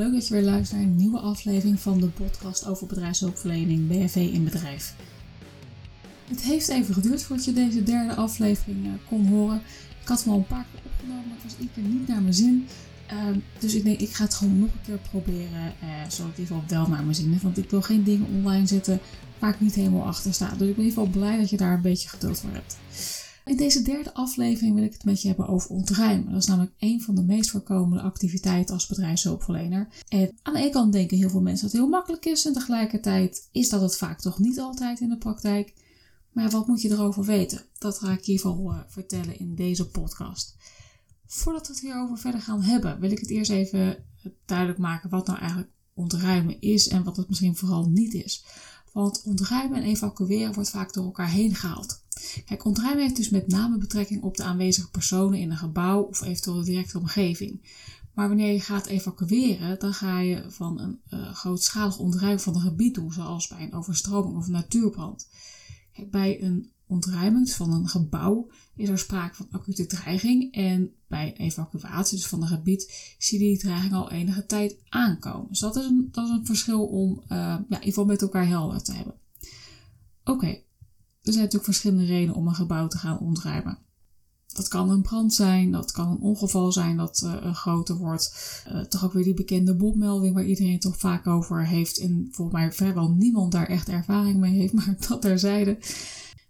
leuk dat je weer luistert naar een nieuwe aflevering van de podcast over bedrijfshulpverlening BFV in bedrijf. Het heeft even geduurd voordat je deze derde aflevering uh, kon horen. Ik had hem al een paar keer opgenomen, maar het was iedere keer niet naar mijn zin. Uh, dus ik denk, ik ga het gewoon nog een keer proberen, uh, zodat het in ieder geval wel naar mijn zin is. Want ik wil geen dingen online zetten waar ik niet helemaal achter sta. Dus ik ben in ieder geval blij dat je daar een beetje geduld voor hebt. In deze derde aflevering wil ik het met je hebben over ontruimen. Dat is namelijk een van de meest voorkomende activiteiten als bedrijfshulpverlener. En aan de ene kant denken heel veel mensen dat het heel makkelijk is en tegelijkertijd is dat het vaak toch niet altijd in de praktijk. Maar wat moet je erover weten? Dat ga ik hiervan uh, vertellen in deze podcast. Voordat we het hierover verder gaan hebben, wil ik het eerst even duidelijk maken wat nou eigenlijk ontruimen is en wat het misschien vooral niet is. Want ontruimen en evacueren wordt vaak door elkaar heen gehaald. Kijk, ontruimen heeft dus met name betrekking op de aanwezige personen in een gebouw of eventueel de directe omgeving. Maar wanneer je gaat evacueren, dan ga je van een uh, grootschalig ontruimen van een gebied doen, zoals bij een overstroming of een natuurbrand. Bij een ontruiming van een gebouw is er sprake van acute dreiging en bij evacuatie dus van een gebied zie je die dreiging al enige tijd aankomen. Dus dat is een, dat is verschil om uh, ja, in ieder geval met elkaar helder te hebben. Oké, er zijn natuurlijk verschillende redenen om een gebouw te gaan ontruimen. Dat kan een brand zijn, dat kan een ongeval zijn dat uh, groter wordt. Uh, toch ook weer die bekende bommelding waar iedereen toch vaak over heeft. En volgens mij vrijwel niemand daar echt ervaring mee heeft, maar dat terzijde.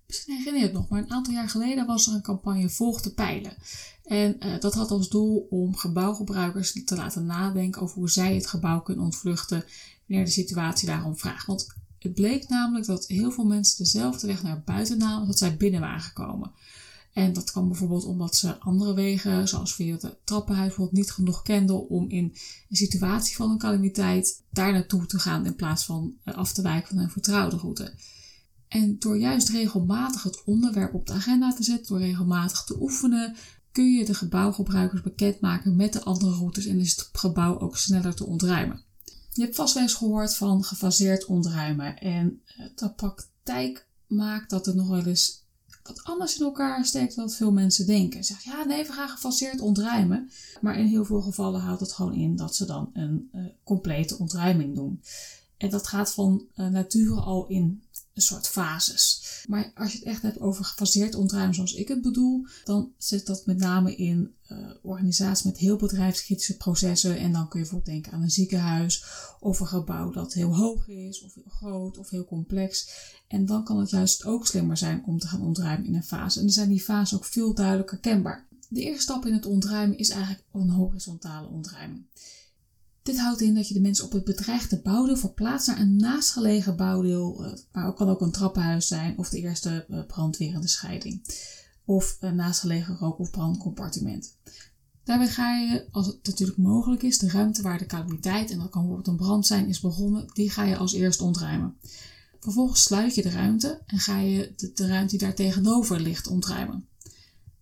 Misschien herinner je het nog, maar een aantal jaar geleden was er een campagne Volg de Pijlen. En uh, dat had als doel om gebouwgebruikers te laten nadenken over hoe zij het gebouw kunnen ontvluchten wanneer de situatie daarom vraagt. Want het bleek namelijk dat heel veel mensen dezelfde weg naar buiten namen als dat zij binnen waren gekomen. En dat kwam bijvoorbeeld omdat ze andere wegen, zoals via het trappenhuis, bijvoorbeeld niet genoeg kenden om in een situatie van een calamiteit daar naartoe te gaan in plaats van af te wijken van een vertrouwde route. En door juist regelmatig het onderwerp op de agenda te zetten, door regelmatig te oefenen, kun je de gebouwgebruikers bekendmaken met de andere routes en is het gebouw ook sneller te ontruimen. Je hebt vast wel eens gehoord van gefaseerd ontruimen. En de praktijk maakt dat het nog wel eens wat anders in elkaar steekt dan veel mensen denken. Zeg ja, nee, we gaan gefaseerd ontruimen. Maar in heel veel gevallen houdt het gewoon in dat ze dan een uh, complete ontruiming doen. En dat gaat van uh, nature al in een soort fases. Maar als je het echt hebt over gefaseerd ontruimen zoals ik het bedoel, dan zit dat met name in uh, organisaties met heel bedrijfskritische processen. En dan kun je bijvoorbeeld denken aan een ziekenhuis of een gebouw dat heel hoog is, of heel groot, of heel complex. En dan kan het juist ook slimmer zijn om te gaan ontruimen in een fase. En dan zijn die fases ook veel duidelijker kenbaar. De eerste stap in het ontruimen is eigenlijk een horizontale ontruiming. Dit houdt in dat je de mensen op het bedreigde bouwdeel verplaatst naar een naastgelegen bouwdeel, eh, maar kan ook een trappenhuis zijn of de eerste eh, brandweer in de scheiding. Of een naastgelegen rook- of brandcompartiment. Daarbij ga je, als het natuurlijk mogelijk is, de ruimte waar de calamiteit, en dat kan bijvoorbeeld een brand zijn, is begonnen, die ga je als eerst ontruimen. Vervolgens sluit je de ruimte en ga je de, de ruimte die daar tegenover ligt ontruimen.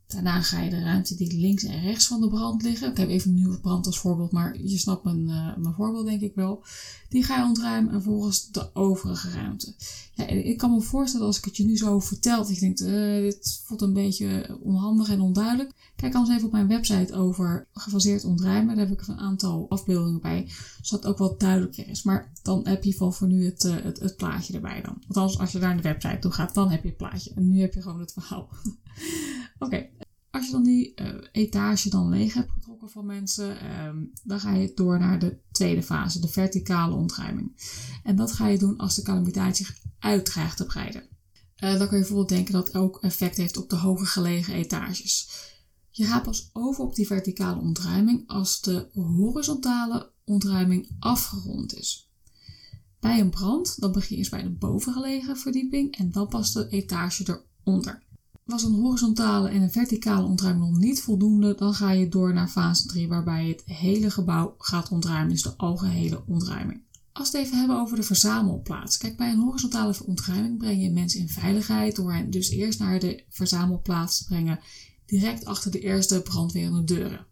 Daarna ga je de ruimte die links en rechts van de brand liggen. Ik heb even nu het brand als voorbeeld, maar je snapt mijn, uh, mijn voorbeeld denk ik wel. Die ga je ontruimen en volgens de overige ruimte. Ja, ik kan me voorstellen als ik het je nu zo vertel, dat je denkt, uh, dit voelt een beetje onhandig en onduidelijk. Kijk anders even op mijn website over gefaseerd ontruimen. Daar heb ik een aantal afbeeldingen bij, zodat het ook wat duidelijker is. Maar dan heb je voor nu het, uh, het, het plaatje erbij dan. Althans, als je naar de website toe gaat, dan heb je het plaatje. En nu heb je gewoon het verhaal. Oké, als je dan die uh, etage dan leeg hebt getrokken van mensen, um, dan ga je door naar de tweede fase, de verticale ontruiming. En dat ga je doen als de calamiteit zich uitdreigt te breiden. Uh, dan kun je bijvoorbeeld denken dat het ook effect heeft op de hoger gelegen etages. Je gaat pas over op die verticale ontruiming als de horizontale ontruiming afgerond is. Bij een brand, dan begin je eerst bij de bovengelegen verdieping en dan pas de etage eronder. Was een horizontale en een verticale ontruiming nog niet voldoende, dan ga je door naar fase 3 waarbij je het hele gebouw gaat ontruimen, dus de algehele ontruiming. Als we het even hebben over de verzamelplaats. Kijk, bij een horizontale ontruiming breng je mensen in veiligheid door hen dus eerst naar de verzamelplaats te brengen, direct achter de eerste brandweerende deuren.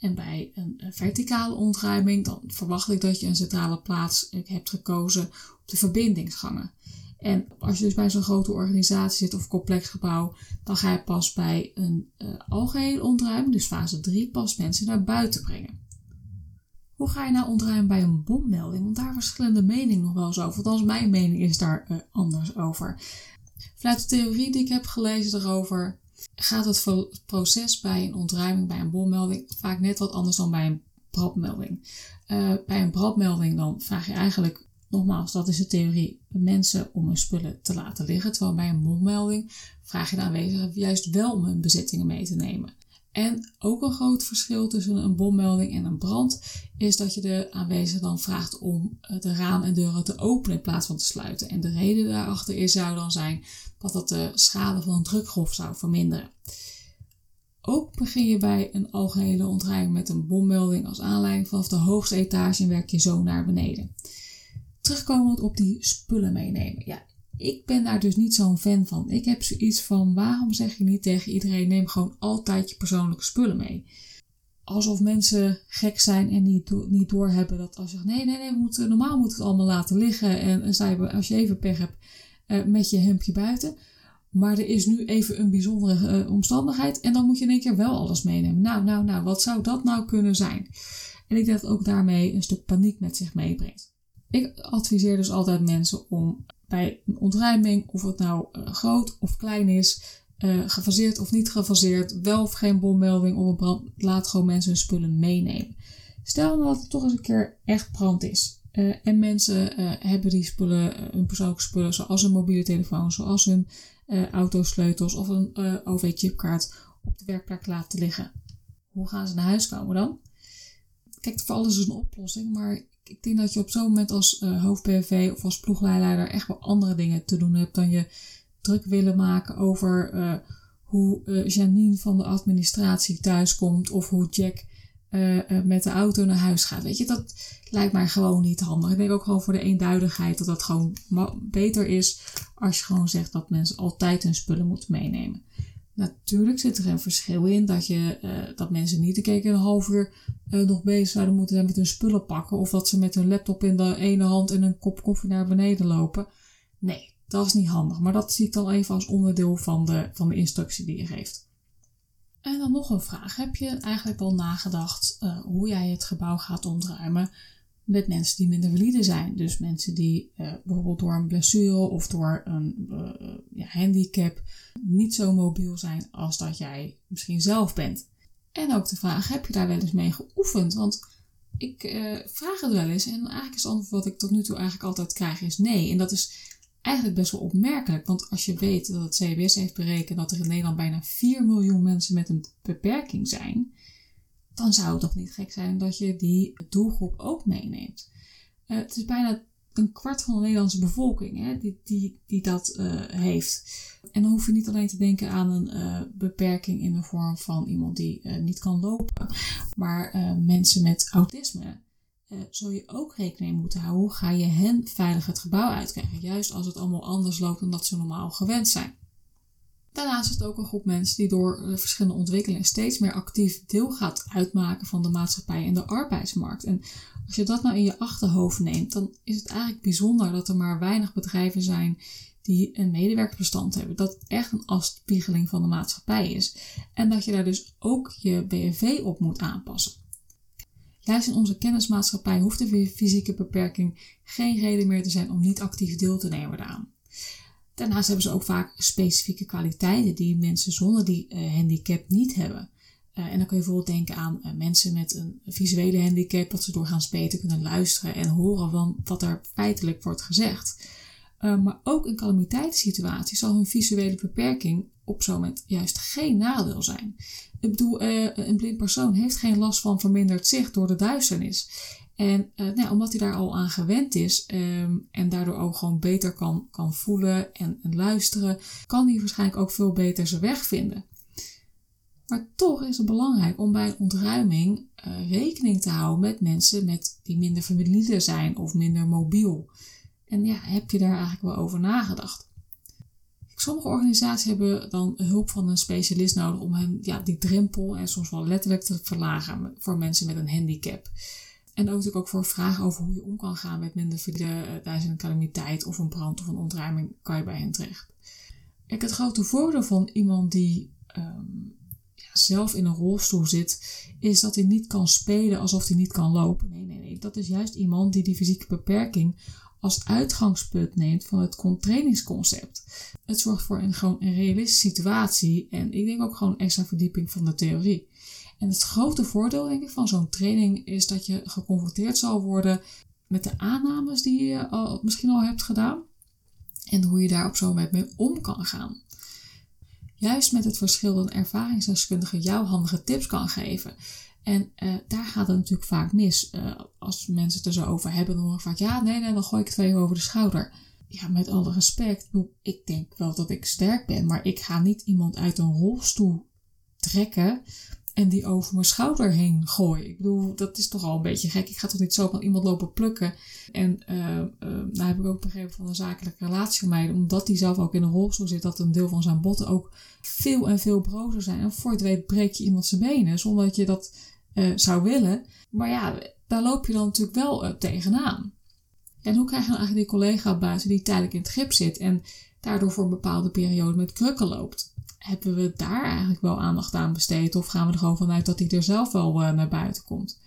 En bij een verticale ontruiming, dan verwacht ik dat je een centrale plaats hebt gekozen op de verbindingsgangen. En als je dus bij zo'n grote organisatie zit of complex gebouw, dan ga je pas bij een uh, algehele ontruiming, dus fase 3, pas mensen naar buiten brengen. Hoe ga je nou ontruimen bij een bommelding? Want daar verschillende meningen nog wel eens over. Althans, mijn mening is daar uh, anders over. Vanuit de theorie die ik heb gelezen erover, gaat het proces bij een ontruiming, bij een bommelding, vaak net wat anders dan bij een brandmelding. Uh, bij een brandmelding dan vraag je eigenlijk, nogmaals, dat is de theorie, mensen om hun spullen te laten liggen. Terwijl bij een bommelding vraag je de aanwezigen juist wel om hun bezittingen mee te nemen. En ook een groot verschil tussen een bommelding en een brand is dat je de aanwezigen dan vraagt om de raam en deuren te openen in plaats van te sluiten. En de reden daarachter is, zou dan zijn dat dat de schade van een drukgolf zou verminderen. Ook begin je bij een algehele ontruiming met een bommelding als aanleiding vanaf de hoogste etage en werk je zo naar beneden. Terugkomend op die spullen meenemen. Ja, ik ben daar dus niet zo'n fan van. Ik heb zoiets van: waarom zeg je niet tegen iedereen: neem gewoon altijd je persoonlijke spullen mee? Alsof mensen gek zijn en niet, niet doorhebben dat als je zegt: nee, nee, nee, normaal moeten we het allemaal laten liggen. En, en als je even pech hebt uh, met je hemdje buiten. Maar er is nu even een bijzondere uh, omstandigheid en dan moet je in één keer wel alles meenemen. Nou, nou, nou, wat zou dat nou kunnen zijn? En ik denk dat ook daarmee een stuk paniek met zich meebrengt. Ik adviseer dus altijd mensen om bij een ontruiming, of het nou uh, groot of klein is, uh, gefaseerd of niet gefaseerd, wel of geen bommelding of een brand, laat gewoon mensen hun spullen meenemen. Stel nou dat het toch eens een keer echt brand is. Uh, en mensen hebben die spullen, hun persoonlijke spullen, zoals een mobiele telefoon, zoals hun autosleutels of een OV-chipkaart op de werkplek laten liggen. Hoe gaan ze naar huis komen dan? Kijk, voor alles is een oplossing, maar ik denk dat je op zo'n moment als uh, hoofd PV of als ploegleider echt wel andere dingen te doen hebt dan je druk willen maken over uh, hoe uh, Janine van de administratie thuiskomt of hoe Jack met de auto naar huis gaat. Weet je, dat lijkt mij gewoon niet handig. Ik denk ook gewoon voor de eenduidigheid dat dat gewoon beter is als je gewoon zegt dat mensen altijd hun spullen moeten meenemen. Natuurlijk zit er een verschil in dat, je, uh, dat mensen niet een keer een half uur uh, nog bezig zouden moeten zijn met hun spullen pakken. Of dat ze met hun laptop in de ene hand en een kop koffie naar beneden lopen. Nee, dat is niet handig. Maar dat zie ik dan even als onderdeel van de, van de instructie die je geeft. En dan nog een vraag. Heb je eigenlijk al nagedacht uh, hoe jij het gebouw gaat ontruimen met mensen die minder valide zijn? Dus mensen die bijvoorbeeld door een blessure of door een ja, handicap niet zo mobiel zijn als dat jij misschien zelf bent. En ook de vraag, heb je daar wel eens mee geoefend? Want ik uh, vraag het wel eens en eigenlijk is het antwoord wat ik tot nu toe eigenlijk altijd krijg is nee. En dat is eigenlijk best wel opmerkelijk, want als je weet dat het CBS heeft berekend dat er in Nederland bijna 4 miljoen mensen met een beperking zijn, dan zou het toch niet gek zijn dat je die doelgroep ook meeneemt. Uh, het is bijna een kwart van de Nederlandse bevolking hè, die, die, die dat uh, heeft. En dan hoef je niet alleen te denken aan een uh, beperking in de vorm van iemand die niet kan lopen, maar mensen met autisme. zul je ook rekening moeten houden. Hoe ga je hen veilig het gebouw uitkrijgen? Juist als het allemaal anders loopt dan dat ze normaal gewend zijn. Daarnaast is het ook een groep mensen die door verschillende ontwikkelingen steeds meer actief deel gaat uitmaken van de maatschappij en de arbeidsmarkt. En als je dat nou in je achterhoofd neemt, dan is het eigenlijk bijzonder dat er maar weinig bedrijven zijn die een medewerkersbestand hebben. Dat echt een afspiegeling van de maatschappij is. En dat je daar dus ook je BFV op moet aanpassen. Juist in onze kennismaatschappij hoeft de fysieke beperking geen reden meer te zijn om niet actief deel te nemen daaraan. Daarnaast hebben ze ook vaak specifieke kwaliteiten die mensen zonder die uh, handicap niet hebben. Uh, en dan kun je bijvoorbeeld denken aan uh, mensen met een visuele handicap, dat ze doorgaans beter kunnen luisteren en horen van wat er feitelijk wordt gezegd. maar ook in calamiteitssituaties zal hun visuele beperking op zo'n moment juist geen nadeel zijn. Ik bedoel, een blind persoon heeft geen last van verminderd zicht door de duisternis. En uh, nou, omdat hij daar al aan gewend is um, en daardoor ook gewoon beter kan, kan voelen en, en, luisteren, kan hij waarschijnlijk ook veel beter zijn weg vinden. Maar toch is het belangrijk om bij een ontruiming uh, rekening te houden met mensen met, die minder familie zijn of minder mobiel. En ja, heb je daar eigenlijk wel over nagedacht? Sommige organisaties hebben dan hulp van een specialist nodig om hen ja, die drempel en soms wel letterlijk te verlagen voor mensen met een handicap. En ook natuurlijk ook voor vragen over hoe je om kan gaan met minder file eh, tijdens een calamiteit of een brand of een ontruiming, kan je bij hen terecht. Kijk, het grote voordeel van iemand die um, ja, zelf in een rolstoel zit, is dat hij niet kan spelen alsof hij niet kan lopen. Nee, nee, nee. Dat is juist iemand die die fysieke beperking als uitgangspunt neemt van het trainingsconcept. Het zorgt voor een, gewoon een realistische situatie en ik denk ook gewoon extra verdieping van de theorie. En het grote voordeel denk ik van zo'n training is dat je geconfronteerd zal worden met de aannames die je misschien al hebt gedaan en hoe je daar op zo'n moment mee om kan gaan. Juist met het verschil dat een ervaringsdeskundige jou handige tips kan geven. En uh, daar gaat het natuurlijk vaak mis. Uh, als mensen het er zo over hebben, dan hoor vaak: ja, nee, nee, dan gooi ik het twee over de schouder. Ja, met alle respect. Ik denk wel dat ik sterk ben, maar ik ga niet iemand uit een rolstoel trekken en die over mijn schouder heen gooi. Ik bedoel, dat is toch al een beetje gek. Ik ga toch niet zo van iemand lopen plukken. En uh, nou heb ik ook begrepen van een zakelijke relatie van mij, omdat die zelf ook in een rolstoel zit, dat een deel van zijn botten ook veel en veel brozer zijn. En voor het weet breek je iemand zijn benen, zonder dat je dat uh, zou willen. Maar ja, daar loop je dan natuurlijk wel tegenaan. En hoe krijg je dan eigenlijk die collega buiten die tijdelijk in het grip zit en daardoor voor een bepaalde periode met krukken loopt? Hebben we daar eigenlijk wel aandacht aan besteed? Of gaan we er gewoon vanuit dat hij er zelf wel uh, naar buiten komt?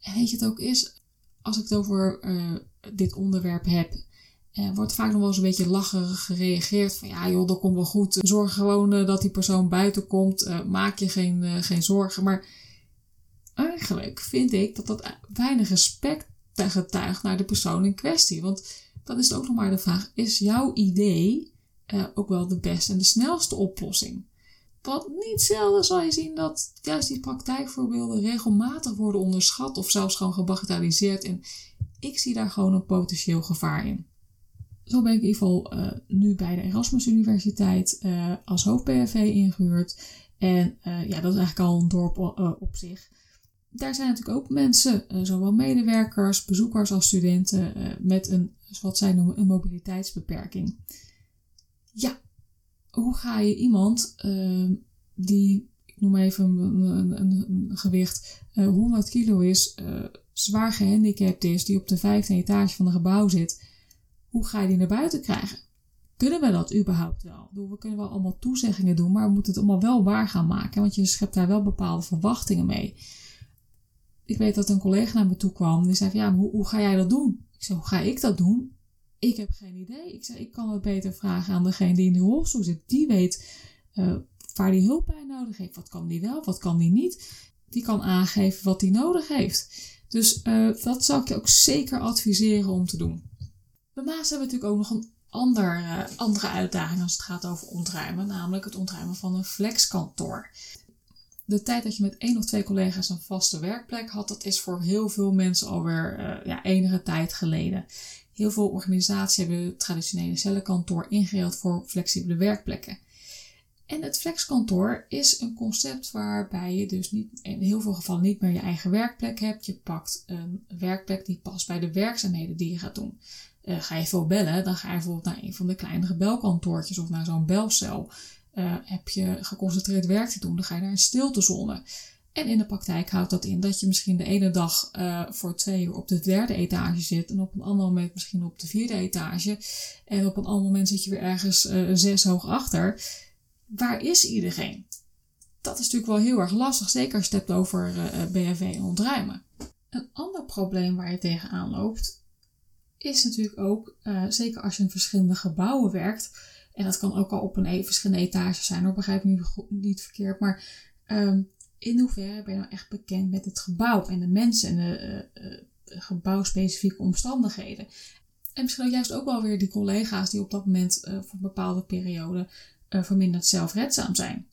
En weet je het ook is, als ik het over uh, dit onderwerp heb, uh, wordt vaak nog wel eens een beetje lacherig gereageerd. Van ja joh, dat komt wel goed. Zorg gewoon dat die persoon buiten komt. maak je geen, geen zorgen. Maar eigenlijk vind ik dat dat weinig respect getuigt naar de persoon in kwestie. Want dan is het ook nog maar de vraag, is jouw idee uh, ook wel de beste en de snelste oplossing. Want niet zelden zal je zien dat juist die praktijkvoorbeelden regelmatig worden onderschat of zelfs gewoon gebagatelliseerd. En ik zie daar gewoon een potentieel gevaar in. Zo ben ik in ieder geval uh, nu bij de Erasmus Universiteit uh, als hoofd-BFV ingehuurd. En ja, dat is eigenlijk al een dorp op zich. Daar zijn natuurlijk ook mensen, zowel medewerkers, bezoekers als studenten, met een, wat zij noemen, een mobiliteitsbeperking ja, hoe ga je iemand uh, die, ik noem even een, een, gewicht, uh, eh, 100 kilo is, uh, zwaar gehandicapt is, die op de vijfde etage van een gebouw zit, hoe ga je die naar buiten krijgen? Kunnen we dat überhaupt wel? We kunnen wel allemaal toezeggingen doen, maar we moeten het allemaal wel waar gaan maken, want je schept daar wel bepaalde verwachtingen mee. Ik weet dat een collega naar me toe kwam, die zei ja, hoe, hoe ga jij dat doen? Ik zei, hoe ga ik dat doen? Ik heb geen idee. Ik zei, ik kan het beter vragen aan degene die in de rolstoel zit. Die weet uh, waar die hulp bij nodig heeft. Wat kan die wel, wat kan die niet. Die kan aangeven wat die nodig heeft. Dus uh, dat zou ik je ook zeker adviseren om te doen. Daarnaast hebben we natuurlijk ook nog een ander, uh, andere uitdaging als het gaat over ontruimen. Namelijk het ontruimen van een flexkantoor. De tijd dat je met één of twee collega's een vaste werkplek had, dat is voor heel veel mensen alweer uh, ja, enige tijd geleden. Heel veel organisaties hebben het traditionele cellenkantoor ingedeeld voor flexibele werkplekken. En het flexkantoor is een concept waarbij je dus niet, in heel veel gevallen niet meer je eigen werkplek hebt. Je pakt een werkplek die past bij de werkzaamheden die je gaat doen. Uh, ga je veel bellen, dan ga je bijvoorbeeld naar een van de kleinere belkantoortjes of naar zo'n belcel. Uh, heb je geconcentreerd werk te doen, dan ga je naar een stiltezone. En in de praktijk houdt dat in dat je misschien de ene dag uh, voor twee uur op de derde etage zit en op een ander moment misschien op de vierde etage. En op een ander moment zit je weer ergens uh, zes hoog achter. Waar is iedereen? Dat is natuurlijk wel heel erg lastig, zeker als je het hebt over uh, eh, en ontruimen. Een ander probleem waar je tegenaan loopt, is natuurlijk ook, zeker als je in verschillende gebouwen werkt, en dat kan ook al op een e-, verschillende etages zijn, hoor, begrijp me niet, niet verkeerd, maar um, in hoeverre ben je nou echt bekend met het gebouw en de mensen en de uh, gebouwspecifieke omstandigheden. En misschien juist ook wel weer die collega's die op dat moment uh, voor een bepaalde periode uh, verminderd zelfredzaam zijn.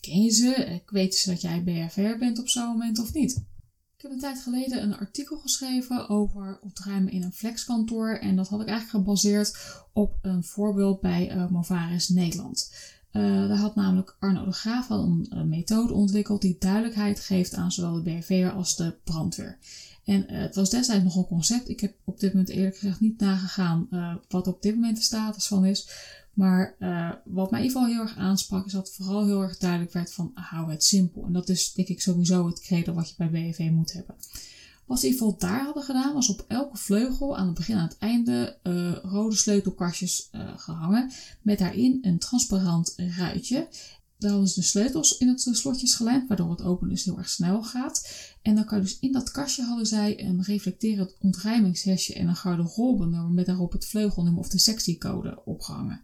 Ken je ze? Weten ze dat jij BFR bent op zo'n moment of niet? Ik heb een tijd geleden een artikel geschreven over ontruimen in een flexkantoor. En dat had ik eigenlijk gebaseerd op een voorbeeld bij uh, Movaris Nederland. Uh, daar had namelijk Arno de Graaf al een, een, methode ontwikkeld die duidelijkheid geeft aan zowel de BRV als de brandweer. En uh, het was destijds nog een concept. Ik heb op dit moment eerlijk gezegd niet nagegaan uh, wat op dit moment de status van is. Maar wat mij in ieder geval heel erg aansprak is dat vooral heel erg duidelijk werd van hou het simpel. En dat is denk ik sowieso het credo wat je bij BRV moet hebben. Wat geval daar hadden gedaan, was op elke vleugel aan het begin en aan het einde uh, rode sleutelkastjes uh, gehangen. Met daarin een transparant ruitje. daar hadden ze de sleutels in het slotjes gelijmd, waardoor het openen dus heel erg snel gaat. En dan kan je dus in dat kastje hadden zij een reflecterend ontruimingshesje en een garderobenummer met daarop het vleugelnummer of de sectiecode opgehangen.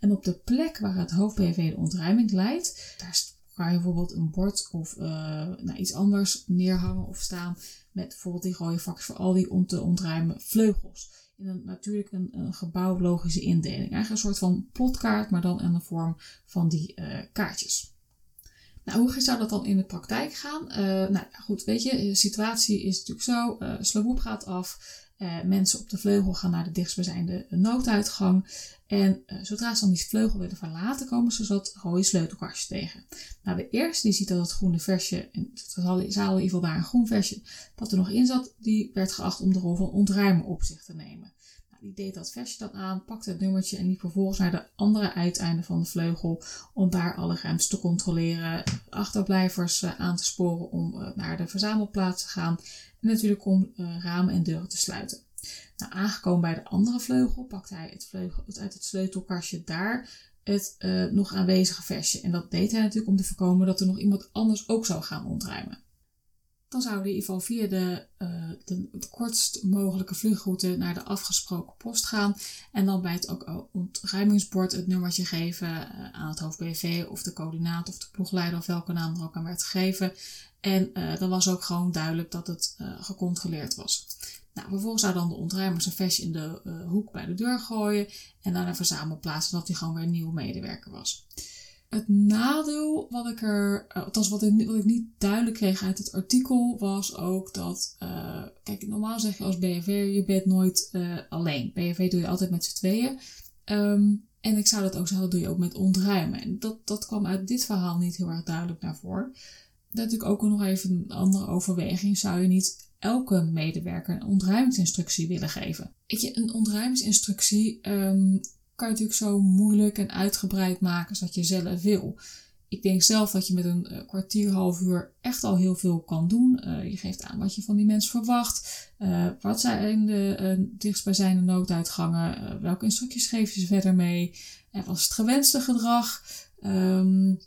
En op de plek waar het hoofd-BV de ontruiming leidt, daar kan je bijvoorbeeld een bord of nou, iets anders neerhangen of staan met bijvoorbeeld die rode vakjes voor al die om te ontruimen vleugels. In een, natuurlijk een, gebouwlogische indeling. Eigenlijk een soort van plotkaart, maar dan in de vorm van die uh, kaartjes. Nou, hoe zou dat dan in de praktijk gaan? Uh, nou goed, weet je, de situatie is natuurlijk zo. Uh, Slaboep gaat af. Uh, mensen op de vleugel gaan naar de dichtstbijzijnde nooduitgang. En uh, zodra ze dan die vleugel willen verlaten, komen ze dat rode sleutelkastje tegen. Nou, de eerste die ziet dat het groene versje, en ze hadden in ieder geval daar een groen versje, dat er nog in zat, die werd geacht om de rol van ontruimen op zich te nemen. Die deed dat versje dan aan, pakte het nummertje en liep vervolgens naar de andere uiteinde van de vleugel om daar alle ruimtes te controleren, achterblijvers uh, aan te sporen om naar de verzamelplaats te gaan en natuurlijk om ramen en deuren te sluiten. Nou, aangekomen bij de andere vleugel pakte hij het vleugel, uit het sleutelkastje daar het nog aanwezige versje. En dat deed hij natuurlijk om te voorkomen dat er nog iemand anders ook zou gaan ontruimen. Dan zou hij in ieder geval via de, uh, de, kortst mogelijke vluchtroute naar de afgesproken post gaan. En dan bij het ook ontruimingsbord het nummertje geven uh, aan het hoofd BV of de coördinaat of de ploegleider of welke naam er ook aan werd gegeven. En dan was ook gewoon duidelijk dat het gecontroleerd was. Nou, vervolgens zou dan de ontruimer zijn vestje in de uh, hoek bij de deur gooien en dan een verzamelplaats, zodat hij gewoon weer een nieuwe medewerker was. Het nadeel wat ik er, uh, althans wat ik, wat ik niet duidelijk kreeg uit het artikel, was ook dat, uh, kijk, normaal zeg je als BFV, je bent nooit alleen. BFV doe je altijd met z'n tweeën. Um, en ik zou dat ook zeggen, dat doe je ook met ontruimen. En dat, dat kwam uit dit verhaal niet heel erg duidelijk naar voren. Natuurlijk ook nog even een andere overweging. Zou je niet elke medewerker een ontruimingsinstructie willen geven. Weet je, een ontruimingsinstructie um, kan natuurlijk zo moeilijk en uitgebreid maken zoals je zelf wil. Ik denk zelf dat je met een uh, kwartier, half uur echt al heel veel kan doen. Uh, je geeft aan wat je van die mensen verwacht. Uh, wat zijn de dichtstbijzijnde nooduitgangen? welke instructies geef je ze verder mee? En wat is het gewenste gedrag? Um,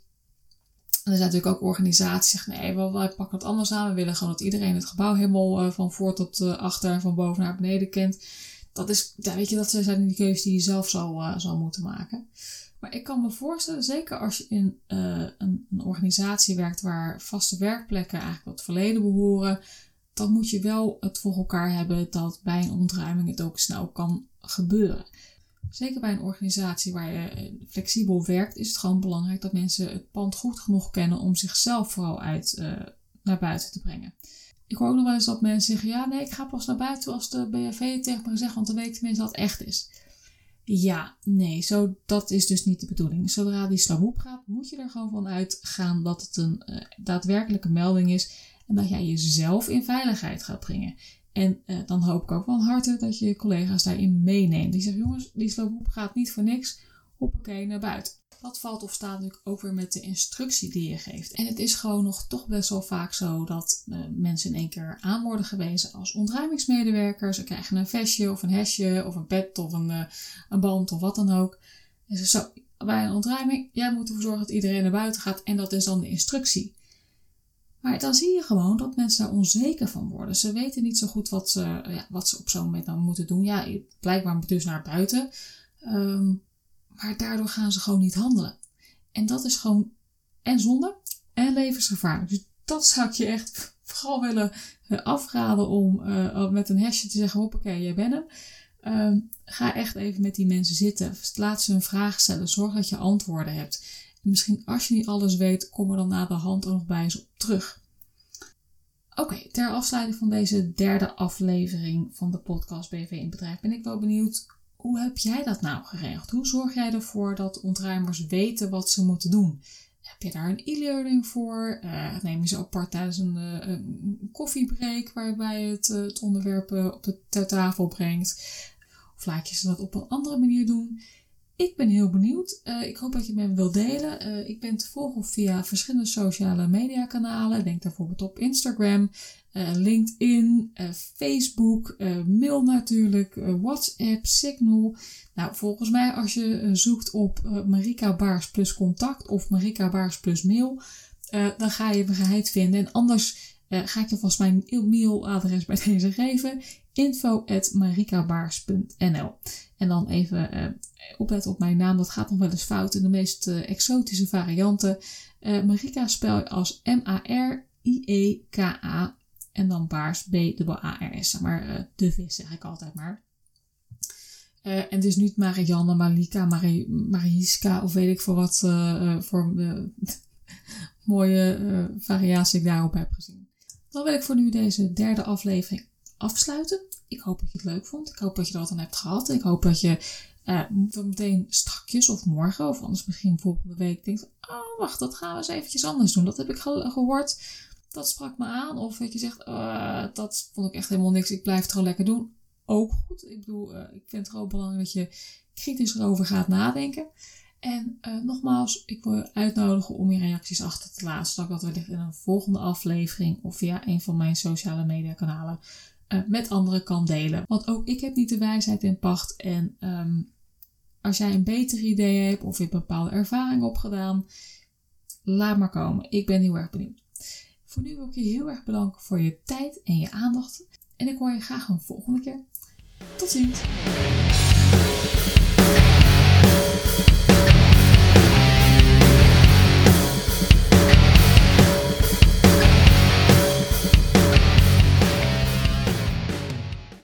er zijn natuurlijk ook organisaties die zeggen, nee, wij pakken het anders aan. We willen gewoon dat iedereen het gebouw helemaal uh, van voor tot uh, achter en van boven naar beneden kent. Dat is, weet je, dat zijn die keuzes die je zelf zal, uh, zal moeten maken. Maar ik kan me voorstellen, zeker als je in een, een, organisatie werkt waar vaste werkplekken eigenlijk tot het verleden behoren, dan moet je wel het voor elkaar hebben dat bij een ontruiming het ook snel kan gebeuren. Zeker bij een organisatie waar je eh, flexibel werkt, is het gewoon belangrijk dat mensen het pand goed genoeg kennen om zichzelf vooral uit naar buiten te brengen. Ik hoor ook nog wel eens dat mensen zeggen: Ja, nee, ik ga pas naar buiten als de BHV tegen me zegt, want dan weet ik tenminste dat het echt is. Ja, nee, zo, dat is dus niet de bedoeling. Zodra die slaboep gaat, moet je er gewoon van uitgaan dat het een uh, daadwerkelijke melding is en dat jij jezelf in veiligheid gaat brengen. En uh, dan hoop ik ook van harte dat je collega's daarin meeneemt. Die zeggen, jongens, die sloophoep gaat niet voor niks. Hoppakee, naar buiten. Dat valt of staat natuurlijk ook weer met de instructie die je geeft. En het is gewoon nog toch best wel vaak zo dat uh, mensen in één keer aan worden gewezen als ontruimingsmedewerker. Ze krijgen een vestje of een hesje of een pet of een, uh, een band of wat dan ook. En ze zo, bij een ontruiming, jij moet ervoor zorgen dat iedereen naar buiten gaat en dat is dan de instructie. Maar dan zie je gewoon dat mensen daar onzeker van worden. Ze weten niet zo goed wat ze, ja, wat ze op zo'n moment dan moeten doen. Ja, blijkbaar dus naar buiten. Um, maar daardoor gaan ze gewoon niet handelen. En dat is gewoon en zonde en levensgevaarlijk. Dus dat zou ik je echt vooral willen eh, afraden om uh, met een hesje te zeggen: hoppakee, jij bent hem. Um, ga echt even met die mensen zitten. Laat ze een vraag stellen. Zorg dat je antwoorden hebt misschien als je niet alles weet, kom er dan na de hand nog bij eens op terug. Oké, ter afsluiting van deze derde aflevering van de podcast BV in Bedrijf ben ik wel benieuwd, hoe heb jij dat nou geregeld? Hoe zorg jij ervoor dat ontruimers weten wat ze moeten doen? Heb je daar een e-learning voor? Uh, neem je ze apart tijdens een, uh, een koffiebreak waarbij je het, uh, het onderwerp op de ter tafel brengt? Of laat je ze dat op een andere manier doen? Ik ben heel benieuwd. Uh, ik hoop dat je het met me wilt delen. Uh, ik ben te volgen via verschillende sociale media kanalen. Denk bijvoorbeeld op Instagram, uh, LinkedIn, Facebook, mail natuurlijk, WhatsApp, Signal. Nou, volgens mij als je zoekt op Marika Baars plus contact of Marika Baars plus mail, dan ga je me geheid vinden. En anders ga ik je vast mijn mailadres bij deze geven. info.marikabaars.nl En dan even opletten op mijn naam, dat gaat nog wel eens fout in de meest uh, exotische varianten. Uh, Marika spel je als M-A-R-I-E-K-A en dan baars B-A-R-S. Maar uh, de vis zeg ik altijd maar. en het is niet Marianne, Malika, Marie, Mariska of weet ik voor wat voor mooie variatie ik daarop heb gezien. Dan wil ik voor nu deze derde aflevering afsluiten. Ik hoop dat je het leuk vond. Ik hoop dat je er wat aan hebt gehad. Ik hoop dat je uh, meteen strakjes of morgen of anders misschien volgende week denkt, oh wacht, dat gaan we eens eventjes anders doen. Dat heb ik gehoord, dat sprak me aan. Of dat je zegt, uh, dat vond ik echt helemaal niks, ik blijf het gewoon lekker doen. Ook goed. Ik bedoel, uh, ik vind het gewoon belangrijk dat je kritisch erover gaat nadenken. En uh, nogmaals, ik wil je uitnodigen om je reacties achter te laten, zodat ik dat wellicht in een volgende aflevering of via een van mijn sociale media kanalen uh, met anderen kan delen. Want ook ik heb niet de wijsheid in pacht en um, als jij een beter idee hebt of je hebt bepaalde ervaring opgedaan, laat maar komen. Ik ben heel erg benieuwd. Voor nu wil ik je heel erg bedanken voor je tijd en je aandacht. En ik hoor je graag een volgende keer. Tot ziens!